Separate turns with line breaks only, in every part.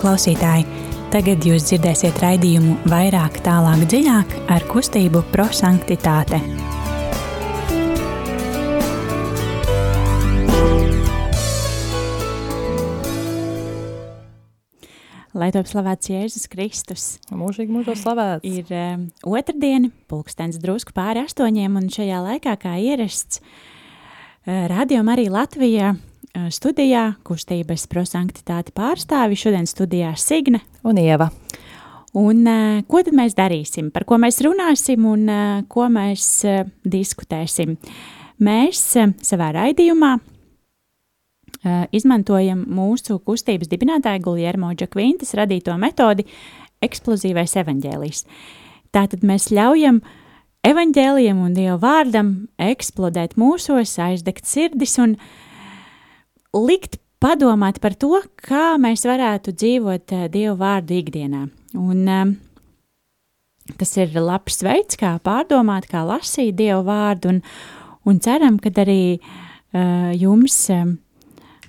Klausītāji, tagad jūs dzirdēsiet raidījumu vairāk, tālāk, dziļāk ar kustību prosanktitāte. Lai top slavēts Jēzus Kristus.
Mūžīgi mūžos slavēts.
Ir um, otrdiena, pulkstens drusku pāri astoņiem, un šajā laikā, kā ierasts, uh, Radio Marija Latvijā uh, studijā kustības prosanktitāti pārstāvi. Šodien studijā Signe
Un Ieva.
Un uh, ko tad mēs darīsim, par ko mēs runāsim un uh, ko mēs uh, diskutēsim? Mēs uh, savā raidījumā uh, izmantojam mūsu kustības dibinātāja Guljermo Džakvintas radīto metodi eksplozīvais evaņģēlijs. Tātad mēs ļaujam evaņģēlijam un Dieva vārdam eksplodēt mūsos, aizdegt sirdis un likt padomāt par to, kā mēs varētu dzīvot uh, Dieva vārdu ikdienā. Un, um, tas ir labs veids, kā pārdomāt, kā lasīt Dieva vārdu, un, un ceram, ka arī uh, jums um,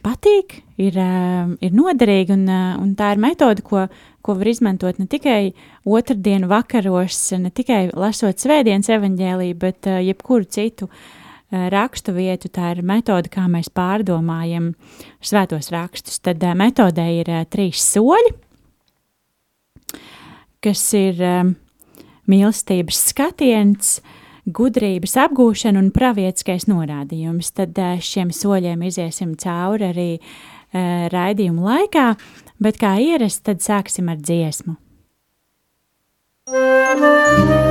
patīk, ir, uh, ir noderīgi, un, uh, un tā ir metode, ko, ko var izmantot ne tikai otrdienu vakaros, ne tikai lasot svētdienas evaņģēlī, bet uh, jebkuru citu uh, rakstu vietu. Tā ir metode, kā mēs pārdomājam svētos rakstus. Tad uh, metodē ir uh, trīs soļi kas ir mīlestības skatiens, gudrības apgūšana un pravietiskais norādījums. Tad šiem soļiem iziesim cauri arī raidījuma laikā, bet kā ierasts, tad sāksim ar dziesmu.
ir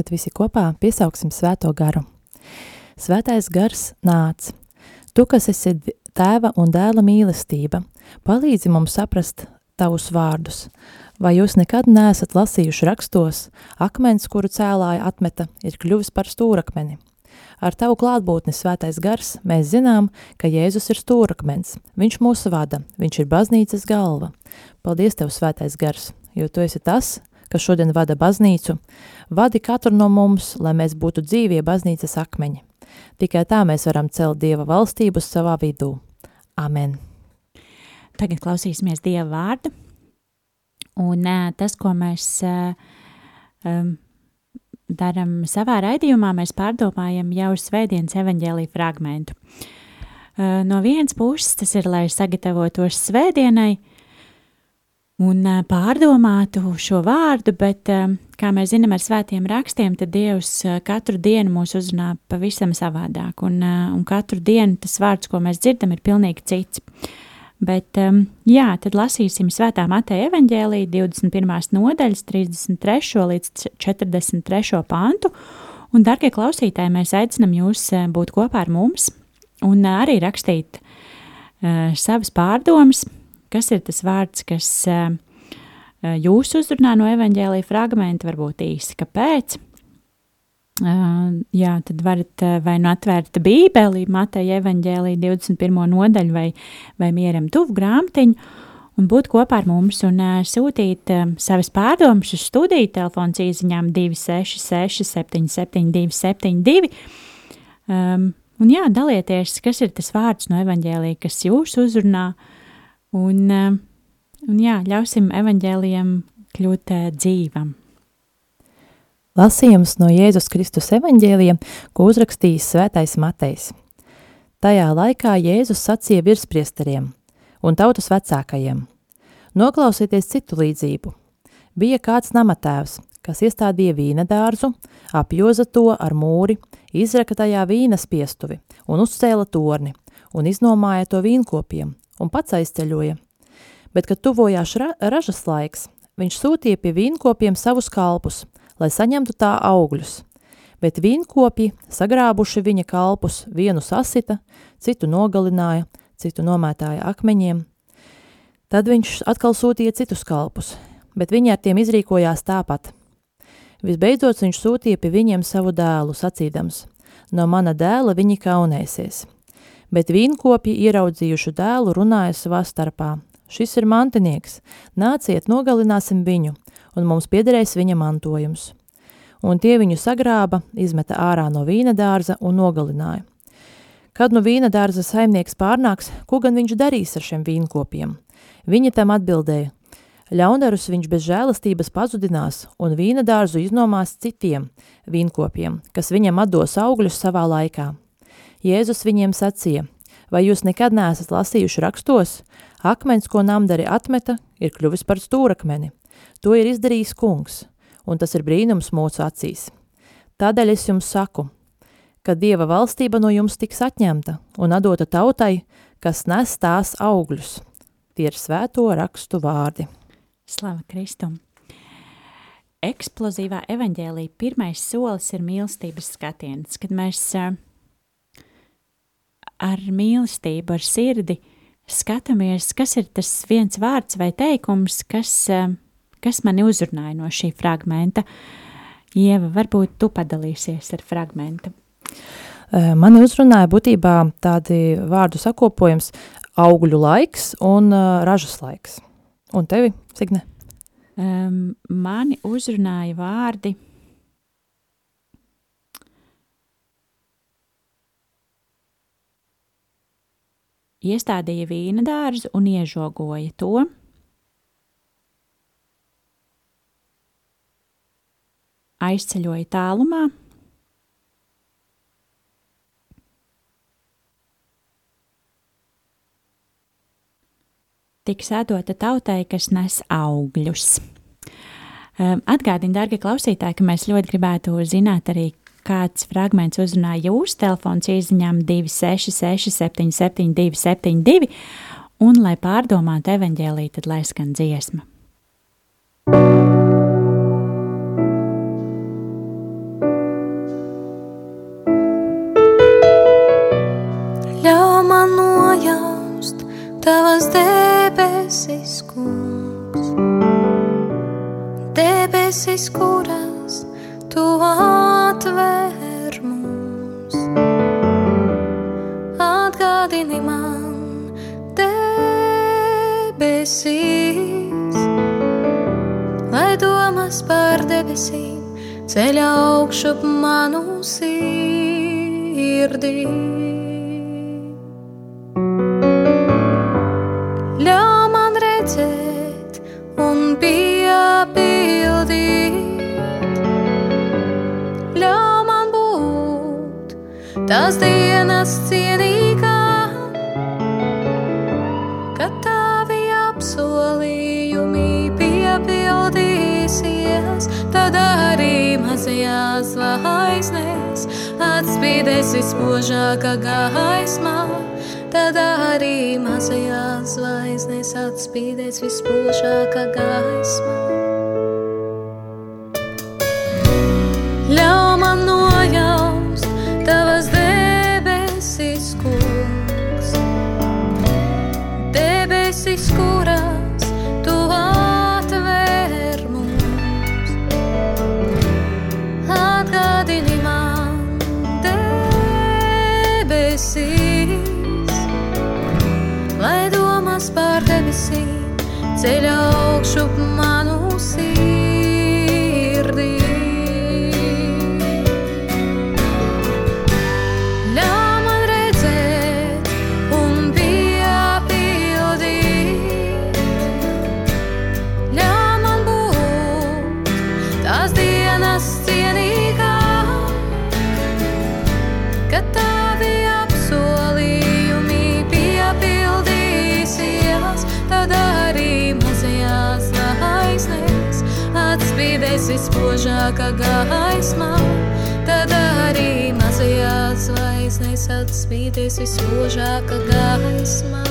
tagad visi kopā piesauksim svēto garu. Svētais gars nāc. Tu, kas esi tēva un dēla mīlestība, palīdzi mums saprast tavus vārdus. Vai jūs nekad neesat lasījuši rakstos, akmens, kuru cēlāja atmeta, ir kļuvis par stūrakmeni? Ar tavu klātbūtni svētais gars mēs zinām, ka Jēzus ir stūrakmens. Viņš mūs vada, viņš ir baznīcas galva. Paldies tev, svētais gars, jo tu esi tas, kas šodien vada baznīcu. Vadi katru no mums, lai mēs būtu dzīvie baznīcas akmeņi. Tikai tā mēs varam celt Dieva valstību savā vidū. Amen.
Tagad klausīsimies Dieva vārdu. Un tas, ko mēs um, darām savā raidījumā, mēs pārdomājam jau svētdienas evaņģēlīja fragmentu. No vienas puses tas ir, lai sagatavotos svētdienai un pārdomātu šo vārdu, bet, kā mēs zinām ar svētiem rakstiem, tad Dievs katru dienu mūs uzrunā pavisam savādāk, un, un katru dienu tas vārds, ko mēs dzirdam, ir pilnīgi cits. Bet, jā, tad lasīsim Svētā Mateja evaņģēlī 21. nodaļas 33. līdz 43. pantu, un, darbie klausītāji, mēs aicinam jūs būt kopā ar mums un arī rakstīt uh, savas pārdomas, kas ir tas vārds, kas uh, uh, jūs uzrunā no evaņģēlīja fragmenta, varbūt īsi kāpēc. Uh, jā, tad varat vai nu atvērt Bībeli, Mateja evaņģēlīja 21. nodaļu vai, vai mieram tuvu grāmatiņu un būt kopā ar mums un sūtīt savas pārdomas uz studiju telefons īziņām 266 772 72. Um, un jā, dalieties, kas ir tas vārds no evaņģēlīja, kas jūs uzrunā, un, uh, un jā, ļausim evaņģēlijam kļūt uh, dzīvam.
Lasījums no Jēzus Kristus evaņģēlija, ko uzrakstījis svētais Matejs. Tajā laikā Jēzus sacīja virspriesteriem un tautas vecākajiem: Noklausieties citu līdzību. Bija kāds namatēvs, kas iestādīja vīna dārzu, apjoza to ar mūri, izraka tajā vīna spiestuvi un uzcēla torni un iznomāja to vīnkopiem un pats aizceļoja. Bet, kad tuvojās ra ražas laiks, viņš sūtīja pie vīnkopiem savus kalpus – lai saņemtu tā augļus. Bet vīnkopji, sagrābuši viņa kalpus, vienu sasita, citu nogalināja, citu nomētāja akmeņiem. Tad viņš atkal sūtīja citus kalpus, bet viņi ar tiem izrīkojās tāpat. Visbeidzot viņš sūtīja pie viņiem savu dēlu, sacīdams, no mana dēla viņi kaunēsies. Bet vīnkopji ieraudzījuši dēlu runāja savā starpā. Šis ir mantinieks, nāciet, nogalināsim viņu, un mums piederēs viņa mantojums. Un tie viņu sagrāba, izmeta ārā no vīna dārza un nogalināja. Kad nu vīna dārza saimnieks pārnāks, ko gan viņš darīs ar šiem vīnkopiem? Viņa tam atbildēja, ļaundarus viņš bez žēlastības pazudinās un vīna dārzu iznomās citiem vīnkopiem, kas viņam atdos augļus savā laikā. Jēzus viņiem sacīja, vai jūs nekad neesat lasījuši rakstos? Akmens, ko namdari atmeta, ir kļuvis par stūrakmeni. To ir izdarījis kungs, un tas ir brīnums mūsu acīs. Tādēļ es jums saku, ka Dieva valstība no jums tiks atņemta un atdota tautai, kas nes tās augļus. Tie ir svēto rakstu vārdi.
Slava Kristum! Eksplozīvā evaņģēlīja pirmais solis ir mīlestības skatiens, kad mēs uh, ar mīlestību, ar sirdi skatāmies, kas ir tas viens vārds vai teikums, kas uh, kas mani uzrunāja no šī fragmenta. Ieva, varbūt tu padalīsies ar fragmentu.
Mani uzrunāja būtībā tādi vārdu sakopojums augļu laiks un uh, ražas laiks. Un tevi, Signe?
Um, mani uzrunāja vārdi iestādīja vīna dārzu un iežogoja to. aizceļoja tālumā. Tiks atdota tautai, kas nes augļus. Ehm, Atgādini, darbie klausītāji, ka mēs ļoti gribētu zināt arī, kāds fragments uzrunāja jūsu telefons izziņām 266, 772, 72, un, lai pārdomātu evaņģēlī, tad lai skan dziesma.
tavas debesis, kungs, debesis, kuras tu atver domas par debesīm ceļā augšup manu sirdī. tās dienas cienīgā, mazajās zvaigznēs atspīdēs vispožākā gaismā. Tad arī mazajās zvaigznēs atspīdēs vispožākā gaismā. Ļauj man nojaust tavas debesis, kungs, debesis, kuras vispožākā gaismā. Tad arī mazajās zvaigznēs atspīdēs vispožākā gaismā.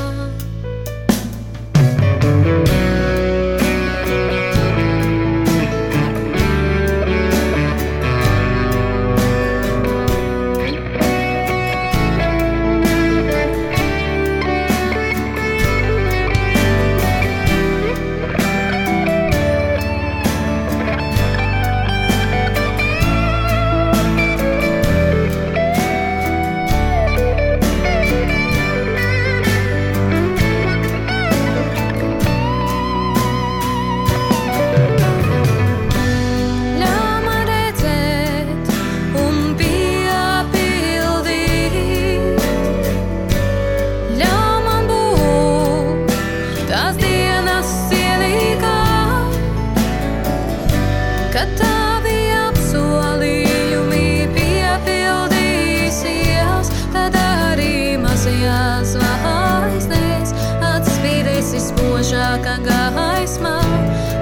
Ļauj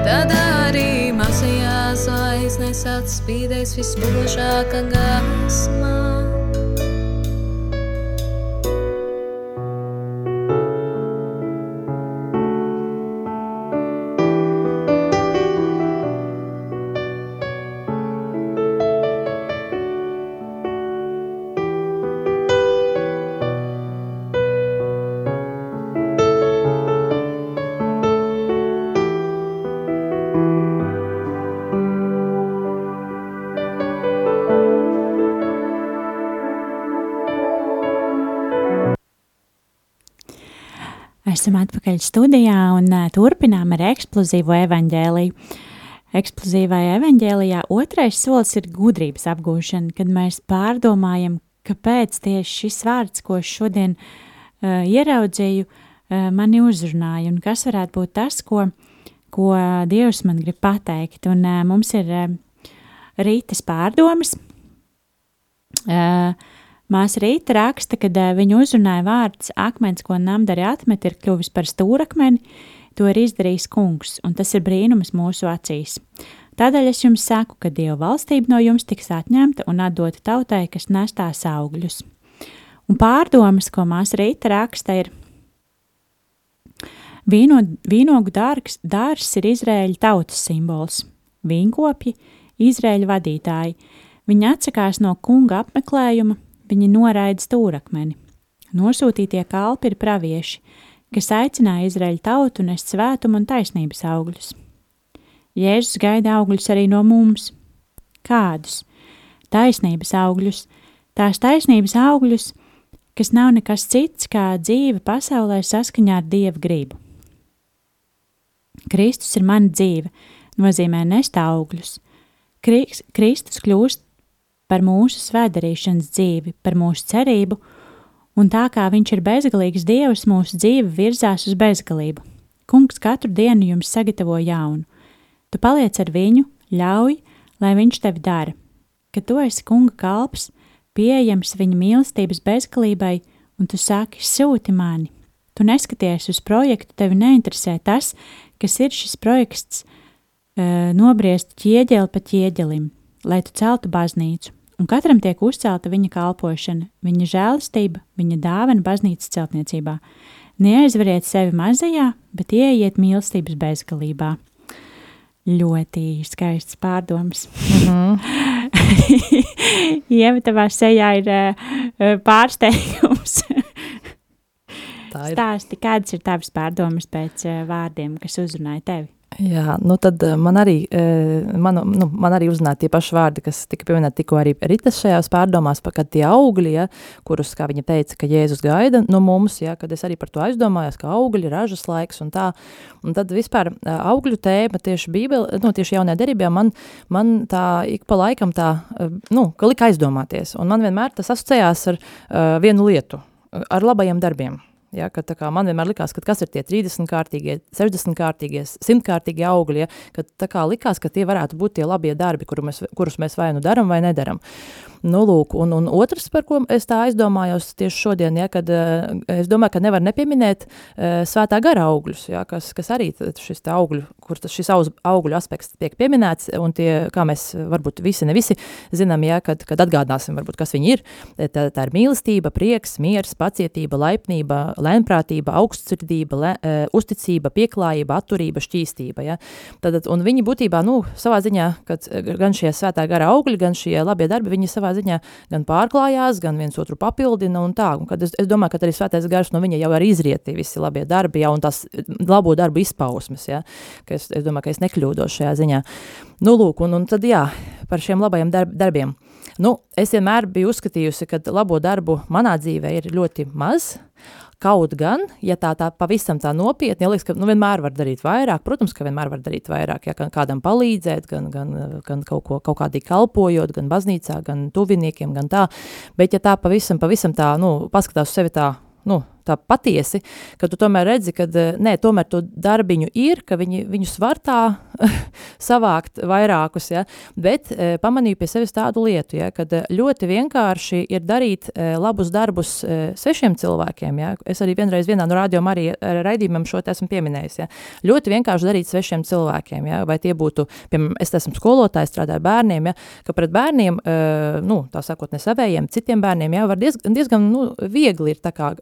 Tad arī mazajās zvaigznēs atspīdēs vispožākā gaismā.
Atpakaļ studijā un uh, turpinām ar eksplozīvo evaņģēliju. Eksplozīvajā evaņģēlijā otrais solis ir gudrības apgūšana, kad mēs pārdomājam, kāpēc tieši šis vārds, ko šodien uh, ieraudzīju, uh, mani uzrunāja un kas varētu būt tas, ko, ko Dievs man grib pateikt. Un uh, mums ir uh, rītas pārdomas. Uh, Māsa Rīta raksta, ka viņu uzrunāja vārds akmens, ko namdari atmet, ir kļuvis par stūrakmeni, to ir izdarījis kungs, un tas ir brīnums mūsu acīs. Tādēļ es jums saku, ka Dieva valstība no jums tiks atņemta un atdota tautai, kas nes tās augļus. Un pārdomas, ko māsa Rīta raksta, ir vīno, vīnogu dārgs, dārs ir Izraēļa tautas simbols, vīnkopji, Izraēļa vadītāji. Viņi atsakās no kunga apmeklējuma, viņi noraida stūrakmeni. Nosūtītie kalpi ir pravieši, kas aicināja Izraēļa tautu nest svētumu un taisnības augļus. Jēzus gaida augļus arī no mums. Kādus? Taisnības augļus, tās taisnības augļus, kas nav nekas cits kā dzīve pasaulē saskaņā ar Dieva gribu. Kristus ir mana dzīve, nozīmē nest augļus. Kris- Kristus kļūst par mūsu svētdarīšanas dzīvi, par mūsu cerību, un tā kā viņš ir bezgalīgs dievs, mūsu dzīve virzās uz bezgalību. Kungs katru dienu jums sagatavo jaunu. Tu paliec ar viņu, ļauj, lai viņš tevi dara. Kad tu esi kunga kalps, pieejams viņa mīlestības bezgalībai, un tu saki, sūti mani. Tu neskaties uz projektu, tevi neinteresē tas, kas ir šis projekts, uh, nobriest ķieģeli pa ķieģelim, lai tu celtu baznīcu. Un katram tiek uzcelta viņa kalpošana, viņa žēlastība, viņa dāvana baznīcas celtniecībā. Neaizveriet sevi mazajā, bet ieiet mīlestības bezgalībā. Ļoti skaists pārdoms. Ieva, tavā sejā ir uh, pārsteigums. Stāsti, kādas ir tavas pārdomas pēc uh, vārdiem, kas uzrunāja tevi?
Jā, nu tad eh, man arī, eh, man, nu, man arī uzzināja tie paši vārdi, kas tika pieminēti tikko arī Ritas šajās pārdomās, pa, kad tie augļi, ja, kurus, kā viņa teica, ka Jēzus gaida no mums, ja, kad es arī par to aizdomājos, ka augļi, ražas laiks un tā, un tad vispār eh, augļu tēma tieši bībeli, nu, tieši jaunajā derībā man, man tā ik pa laikam tā, nu, ka lika aizdomāties, un man vienmēr tas asociējās ar uh, vienu lietu, ar labajiem darbiem. Ja, kad, kā, man vienmēr likās, ka kas ir tie 30 kārtīgie, 60 kārtīgie, 100 kārtīgie augļi, ja, tā kā likās, ka tie varētu būt tie labie darbi, kuru mēs, kurus mēs vai nu daram vai nedaram. Nu, lūk, un, un otrs, par ko es tā aizdomājos tieši šodien, ja, kad uh, es domāju, ka nevar nepieminēt uh, svētā gara augļus, ja, kas, kas arī šis augļu, kur tas šis augļu aspekts tiek pieminēts, un tie, kā mēs varbūt visi, ne visi zinām, ja, kad, kad atgādāsim, varbūt, kas viņi ir, tā, tā ir mīlestība, prieks, miers, pacietība, laipnība, lēnprātība, augstsirdība, le, uh, uzticība, pieklājība, atturība, šķīstība, ja. Tad, un viņi būtībā, nu, savā ziņā, kad gan šie svētā gara augļi, gan šie labie darbi, viņi savā ziņā gan pārklājās, gan viens otru papildina un tā. Un kad es, es domāju, ka arī svētais gars no viņa jau arī izrieti visi labie darbi, ja, un tās labo darbu izpausmes, ja, ka es, es domāju, ka es nekļūdos šajā ziņā. Nu, lūk, un, un tad jā, par šiem labajiem darb, darbiem. Nu, es vienmēr biju uzskatījusi, ka labo darbu manā dzīvē ir ļoti maz, Kaut gan, ja tā, tā pavisam tā nopietni, ja liekas, ka nu, vienmēr var darīt vairāk, protams, ka vienmēr var darīt vairāk, ja kādam palīdzēt, gan, gan, gan kaut, ko, kaut kādī kalpojot, gan baznīcā, gan tuviniekiem, gan tā, bet ja tā pavisam, pavisam tā, nu, paskatās sevi tā, nu, tā patiesi, ka tu tomēr redzi, ka eh, nē, tomēr to darbiņu ir, ka viņi, viņus var tā savākt vairākus, ja, bet e, pamanīju pie sevis tādu lietu, ja, kad ļoti vienkārši ir darīt labus darbus svešiem cilvēkiem, ja. Es arī vienreiz vienā no rādījuma arī raidījumam šo te esmu pieminējis, ja. Ļoti vienkārši darīt svešiem cilvēkiem, ja, vai tie būtu, piemēram, es esmu skolotājs, strādāju bērniem, ja, ka pret bērniem, nu, tā sakot, ne savējiem, citiem bērniem, ja, var diezgan, diezgan nu, viegli ir tā kā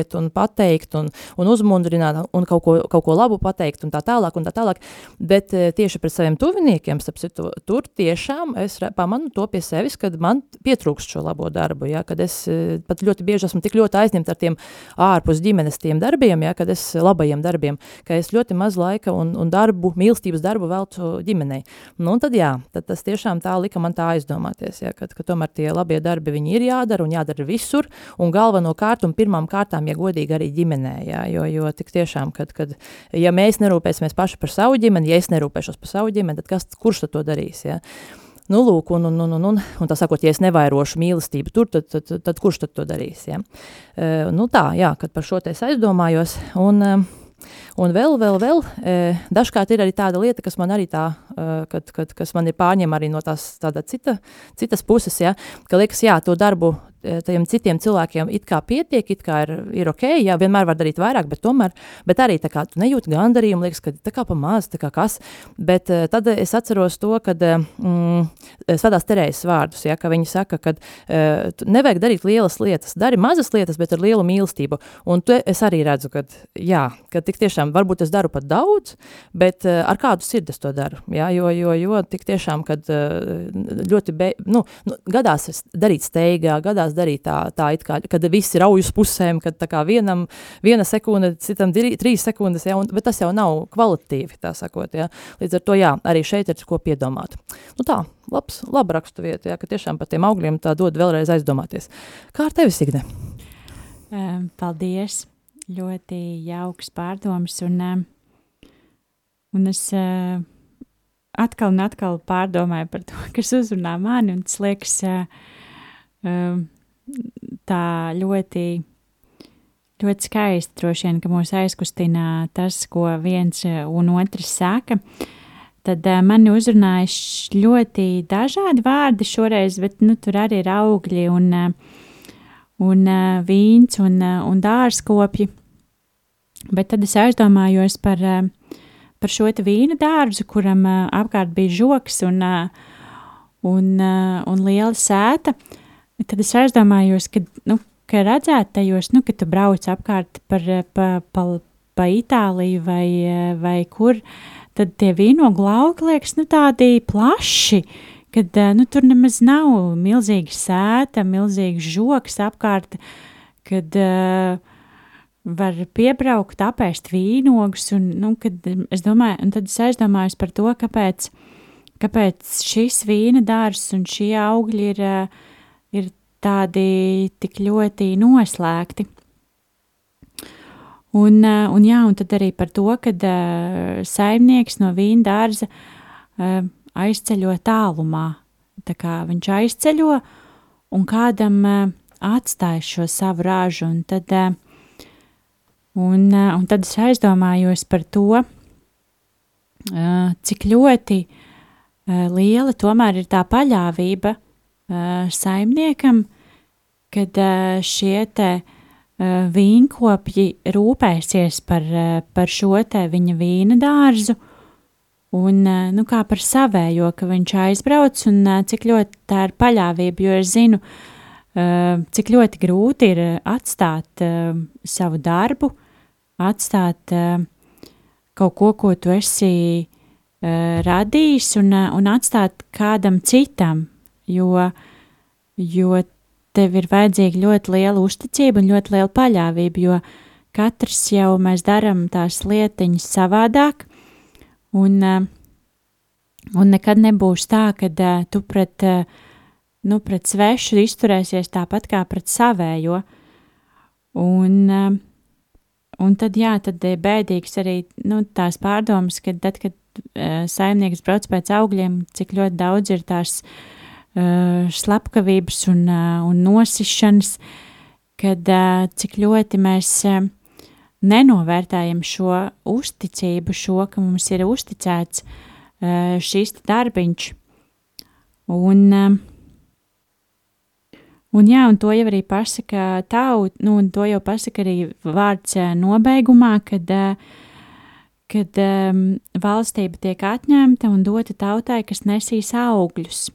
pieiet un pateikt un, un uzmundrināt un kaut ko, kaut ko labu pateikt un tā tālāk un tā tālāk, bet bet tieši pret saviem tuviniekiem, citu, tur tiešām es pamanu to pie sevis, kad man pietrūkst šo labo darbu, ja, kad es pat ļoti bieži esmu tik ļoti aizņemta ar tiem ārpus ģimenes tiem darbiem, ja, kad es labajiem darbiem, ka es ļoti maz laika un, un darbu, mīlestības darbu veltu ģimenei. Nu, un tad jā, tad tas tiešām tā lika man tā aizdomāties, ja, kad, ka tomēr tie labie darbi viņi ir jādara un jādara visur, un galvenokārt un pirmām kārtām, ja godīgi arī ģimenē, ja, jo, jo tik tiešām, kad, kad ja mēs nerūpēsimies paši par savu ģimeni, ja es nerūpēšos par savu ģimeni, tad kas, kurš tad to darīs, ja? Nu, lūk, un, un, un, un, un, un tā sakot, ja es nevairošu mīlestību tur, tad, tad, tad, tad kurš tad to darīs, ja? Uh, nu tā, jā, kad par šo te es aizdomājos, un, uh, un vēl, vēl, vēl, uh, dažkārt ir arī tāda lieta, kas man arī tā, uh, kad, kad, kas man ir pārņem arī no tās tāda cita, citas puses, ja, ka liekas, jā, to darbu tajiem citiem cilvēkiem it kā pietiek, it kā ir, ir ok, jā, vienmēr var darīt vairāk, bet tomēr, bet arī tā kā tu nejūti gandarījumu, liekas, ka tā kā pamaz, tā kā kas, bet uh, tad es atceros to, kad uh, mm, svētās terējas vārdus, ja, ka viņi saka, ka uh, nevajag darīt lielas lietas, dari mazas lietas, bet ar lielu mīlestību, un tu, es arī redzu, ka jā, ka tik tiešām varbūt es daru pat daudz, bet uh, ar kādu sirdi es to daru, jā, jo, jo, jo tik tiešām, kad uh, ļoti, be, nu, nu, gadās darīt steigā, gadās gribās darīt tā, tā it kā, kad viss ir aujas pusēm, kad tā kā vienam viena sekunde, citam diri, trīs sekundes, ja, un, bet tas jau nav kvalitīvi, tā sakot, ja. Līdz ar to, jā, arī šeit ir ko piedomāt. Nu tā, labs, laba rakstu vieta, ja, ka tiešām par tiem augļiem tā dod vēlreiz aizdomāties. Kā ar tevi, Signe?
Paldies! Ļoti jauks pārdoms, un, un es atkal un atkal pārdomāju par to, kas uzrunā mani, tas liekas tā ļoti, ļoti skaisti droši vien, ka mūs aizkustina tas, ko viens un otrs saka. Tad uh, mani uzrunāja ļoti dažādi vārdi šoreiz, bet nu, tur arī ir augļi un, uh, un vīns un, un dārzkopji. Bet tad es aizdomājos par, par šo vīna dārzu, kuram apkārt bija žoks un, un, un liela sēta. Uh, Tad es aizdomājos, ka, nu, ka redzēt tajos, nu, ka tu brauc apkārt par, pa, pa, pa Itāliju vai, vai kur, tad tie vīnogu lauki liekas, nu, tādi plaši, kad, nu, tur nemaz nav milzīga sēta, milzīgs žoks apkārt, kad, var piebraukt, apēst vīnogus, un, nu, kad es domāju, un tad es aizdomājos par to, kāpēc, kāpēc šis vīna dārzs un šie augļi ir, uh, ir tādi tik ļoti noslēgti. Un, uh, un, jā, un tad arī par to, ka uh, saimnieks no vīna dārza uh, aizceļo tālumā. Tā kā viņš aizceļo un kādam uh, atstāja šo savu ražu, un tad, uh, un, uh, un tad es aizdomājos par to, uh, cik ļoti uh, liela tomēr ir tā paļāvība uh, saimniekam, kad uh, šie te uh, vīnkopji rūpēsies par, par šo te viņa vīna dārzu, un nu, kā par savējo, ka viņš aizbrauc, un cik ļoti tā ir paļāvība, jo es zinu, cik ļoti grūti ir atstāt savu darbu, atstāt kaut ko, ko tu esi radījis, un, un atstāt kādam citam, jo, jo tev ir vajadzīga ļoti liela uzticība un ļoti liela paļāvība, jo katrs jau mēs darām tās lietiņas savādāk, un, eh, un nekad nebūs tā, ka uh, tu pret, uh, nu, pret svešu izturēsies tāpat kā pret savējo, un, un tad, jā, tad ir bēdīgs arī nu, tās pārdomas, ka tad, kad saimnieks brauc pēc augļiem, cik ļoti daudz ir tās uh, slepkavības un, uh, un nosišanas, kad uh, cik ļoti mēs nenovērtējam šo uzticību, šo, ka mums ir uzticēts šis darbiņš. Un, un, jā, un to jau arī pasaka tauta, nu, un to jau pasaka arī vārds nobeigumā, kad, kad um, valstība tiek atņemta un dota tautai, kas nesīs augļus.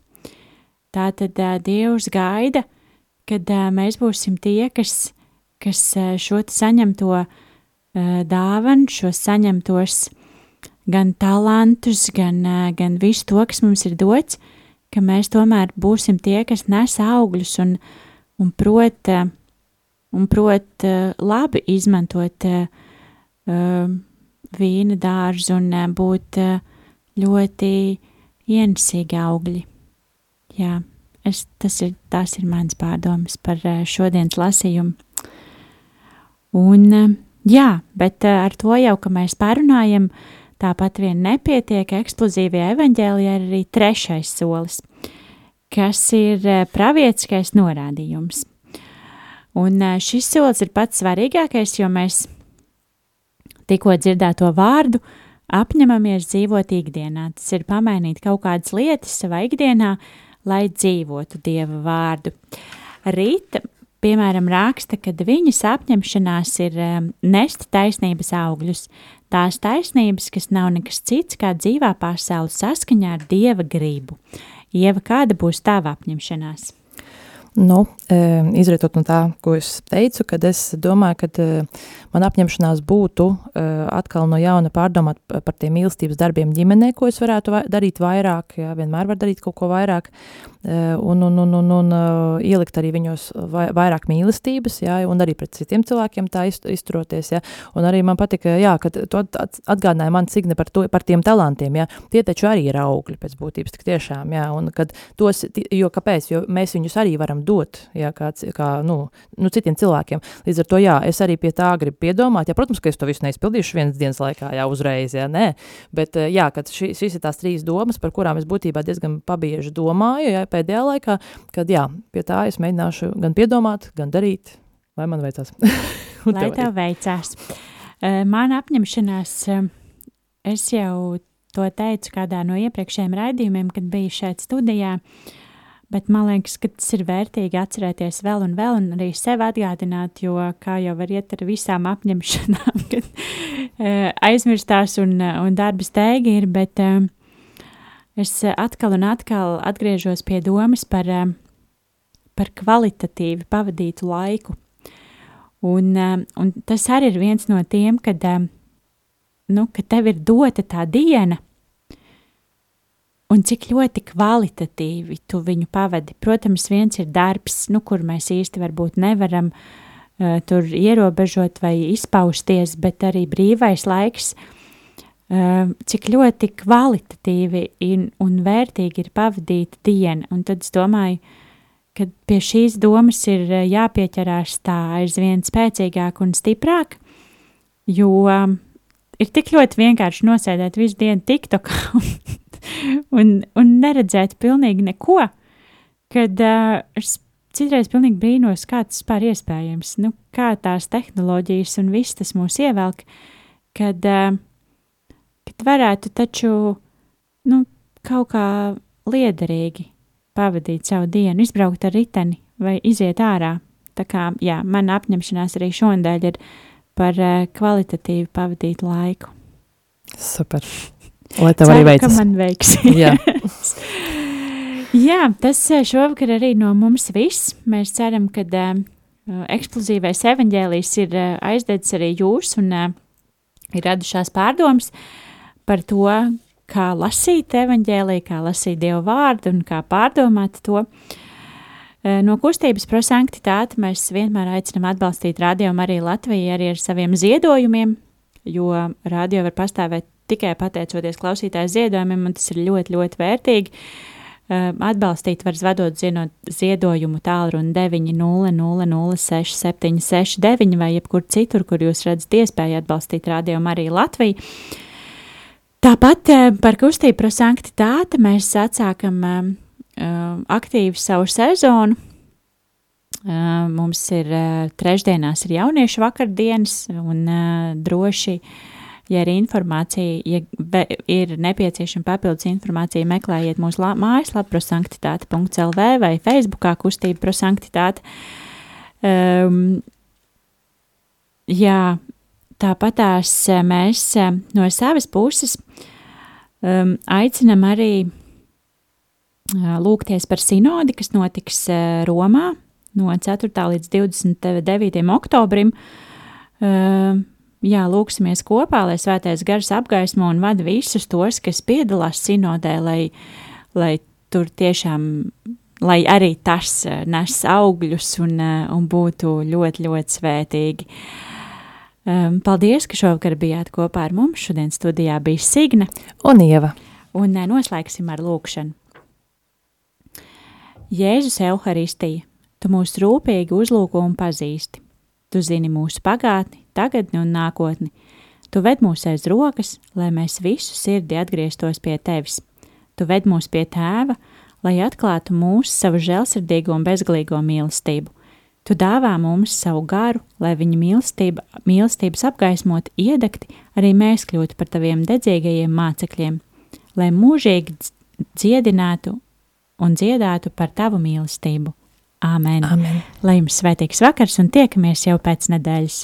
Tā tad Dievs gaida, kad mēs būsim tie, kas, kas šo saņemto dāvanu, šo saņemtos gan talantus, gan, gan visu to, kas mums ir dots, ka mēs tomēr būsim tie, kas nes augļus un, un prot, un prot labi izmantot vīna dārzu un būt ļoti ienesīgi augļi. Jā, es, tas ir, tas ir mans pārdomas par eh, šodienas lasījumu. Un, eh, jā, bet eh, ar to jau, ka mēs parunājam, tāpat vien nepietiek eksplozīvajā evaņģēlijā ir arī trešais solis, kas ir pravietiskais norādījums. Un šis solis ir pats svarīgākais, jo mēs tikko dzirdēto vārdu apņemamies dzīvot ikdienā. Tas ir pamainīt kaut kādas lietas savā ikdienā, lai dzīvotu Dieva vārdu. Rīta, piemēram, raksta, ka viņas apņemšanās ir um, nest taisnības augļus, tās taisnības, kas nav nekas cits kā dzīvā pasaule saskaņā ar Dieva gribu. Ieva, kāda būs tava apņemšanās?
Nu, izrietot no tā, ko es teicu, kad es domāju, ka man apņemšanās būtu atkal no jauna pārdomāt par tiem mīlestības darbiem ģimenē, ko es varētu darīt vairāk, jā, vienmēr var darīt kaut ko vairāk, un, un, un, un, un ielikt arī viņos vairāk mīlestības, jā, un arī pret citiem cilvēkiem tā izturoties, jā, un arī man patika, jā, kad tu atgādināja man Signe par, to, par tiem talantiem, jā, tie taču arī ir augļi pēc būtības, tik tiešām, jā, un kad tos, jo kāpēc, jo mēs viņus arī varam dot, jā, kā, kā nu, nu, citiem cilvēkiem. Līdz ar to, jā, es arī pie tā gribu piedomāt. Jā, protams, ka es to visu neizpildīšu vienas dienas laikā, jā, uzreiz, jā, nē. Bet, eh, jā, ši, šis ir tās trīs domas, par kurām es būtībā diezgan pabieži domāju, jā, pēdējā laikā, kad, jā, pie tā es mēģināšu gan piedomāt, gan darīt, lai man veicās.
lai tev veicās. Uh, man apņemšanās, uh, es jau to teicu kādā no iepriekšējiem raidījumiem, kad biju šeit studijā, uh, Bet man liekas, ka tas ir vērtīgi atcerēties vēl un vēl, un arī sev atgādināt, jo kā jau var iet ar visām apņemšanām, kad uh, aizmirstās un, un darba steigi ir, bet uh, es atkal un atkal atgriežos pie domas par, par kvalitatīvi pavadītu laiku. Un, un tas arī ir viens no tiem, kad, nu, kad tev ir dota tā diena, un cik ļoti kvalitatīvi tu viņu pavadi. Protams, viens ir darbs, nu, kur mēs īsti varbūt nevaram uh, tur ierobežot vai izpausties, bet arī brīvais laiks, uh, cik ļoti kvalitatīvi in, un vērtīgi ir pavadīta diena. Un tad es domāju, ka pie šīs domas ir uh, jāpieķerās tā aizvien spēcīgāk un stiprāk, jo um, ir tik ļoti vienkārši nosēdēt visu dienu TikTokā un, un, neredzēt pilnīgi neko, kad uh, es citreiz pilnīgi brīnos, kā tas vispār iespējams, nu, kā tās tehnoloģijas un viss tas mūs ievelk, kad, uh, kad varētu taču, nu, kaut kā liederīgi pavadīt savu dienu, izbraukt ar riteni vai iziet ārā. Tā kā, jā, mana apņemšanās arī šonadēļ ir par uh, kvalitatīvu pavadītu laiku.
Super. Lai tev
Ceru,
arī
ka
veicas.
man veiksies.
Jā.
Jā, tas eh, šovakar arī no mums viss. Mēs ceram, ka uh, eksplozīvais evaņģēlijs ir uh, aizdedzis arī jūs un uh, ir radušās pārdomas par to, kā lasīt evaņģēliju, kā lasīt Dievu vārdu un kā pārdomāt to. No kustības prosanktitāte mēs vienmēr aicinām atbalstīt radio arī Latviju arī ar saviem ziedojumiem, jo radio var pastāvēt tikai pateicoties klausītāju ziedojumiem, un tas ir ļoti, ļoti vērtīgi. Uh, Atbalstīt var zvedot zienot ziedojumu tālruni 900-06-769 vai jebkur citur, kur jūs redzat iespēju atbalstīt radio arī Latviju. Tāpat uh, par kustību prosanktitāte mēs atsākam uh, uh, aktīvi savu sezonu. Uh, mums ir uh, trešdienās ir jauniešu vakardienas un uh, droši, ja ir informācija, ja ir nepieciešama papildus informācija, meklējiet mūsu la- mājaslapu prosanktitāte.lv vai Facebookā kustība prosanktitāte. Um, jā, tāpatās eh, mēs eh, no savas puses um, aicinam arī uh, lūgties par sinodi, kas notiks Romā no 4. līdz 29. oktobrim. Uh, jā, lūksimies kopā, lai svētais gars apgaismo un vada visus tos, kas piedalās sinodē, lai, lai tur tiešām, lai arī tas uh, nes augļus un, uh, un būtu ļoti, ļoti svētīgi. Um, paldies, ka šovakar bijāt kopā ar mums. Šodien studijā bija Signe,
Un Ieva.
un uh, noslēgsim ar lūkšanu. Jēzus Euharistija, tu mūs rūpīgi uzlūko un pazīsti. Tu zini mūsu pagātni, tagadni un nākotni. Tu ved mūs aiz rokas, lai mēs visu sirdi atgrieztos pie tevis. Tu ved mūs pie tēva, lai atklātu mūsu savu žēlsirdīgo un bezgalīgo mīlestību. Tu dāvā mums savu garu, lai viņa mīlestība, mīlestības apgaismot iedegti, arī mēs kļūtu par taviem dedzīgajiem mācekļiem, lai mūžīgi dz- dziedinātu un dziedātu par tavu mīlestību. Āmen!
Amen.
Lai jums svētīgs vakars un tiekamies jau pēc nedēļas!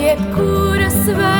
Jebkura svētība.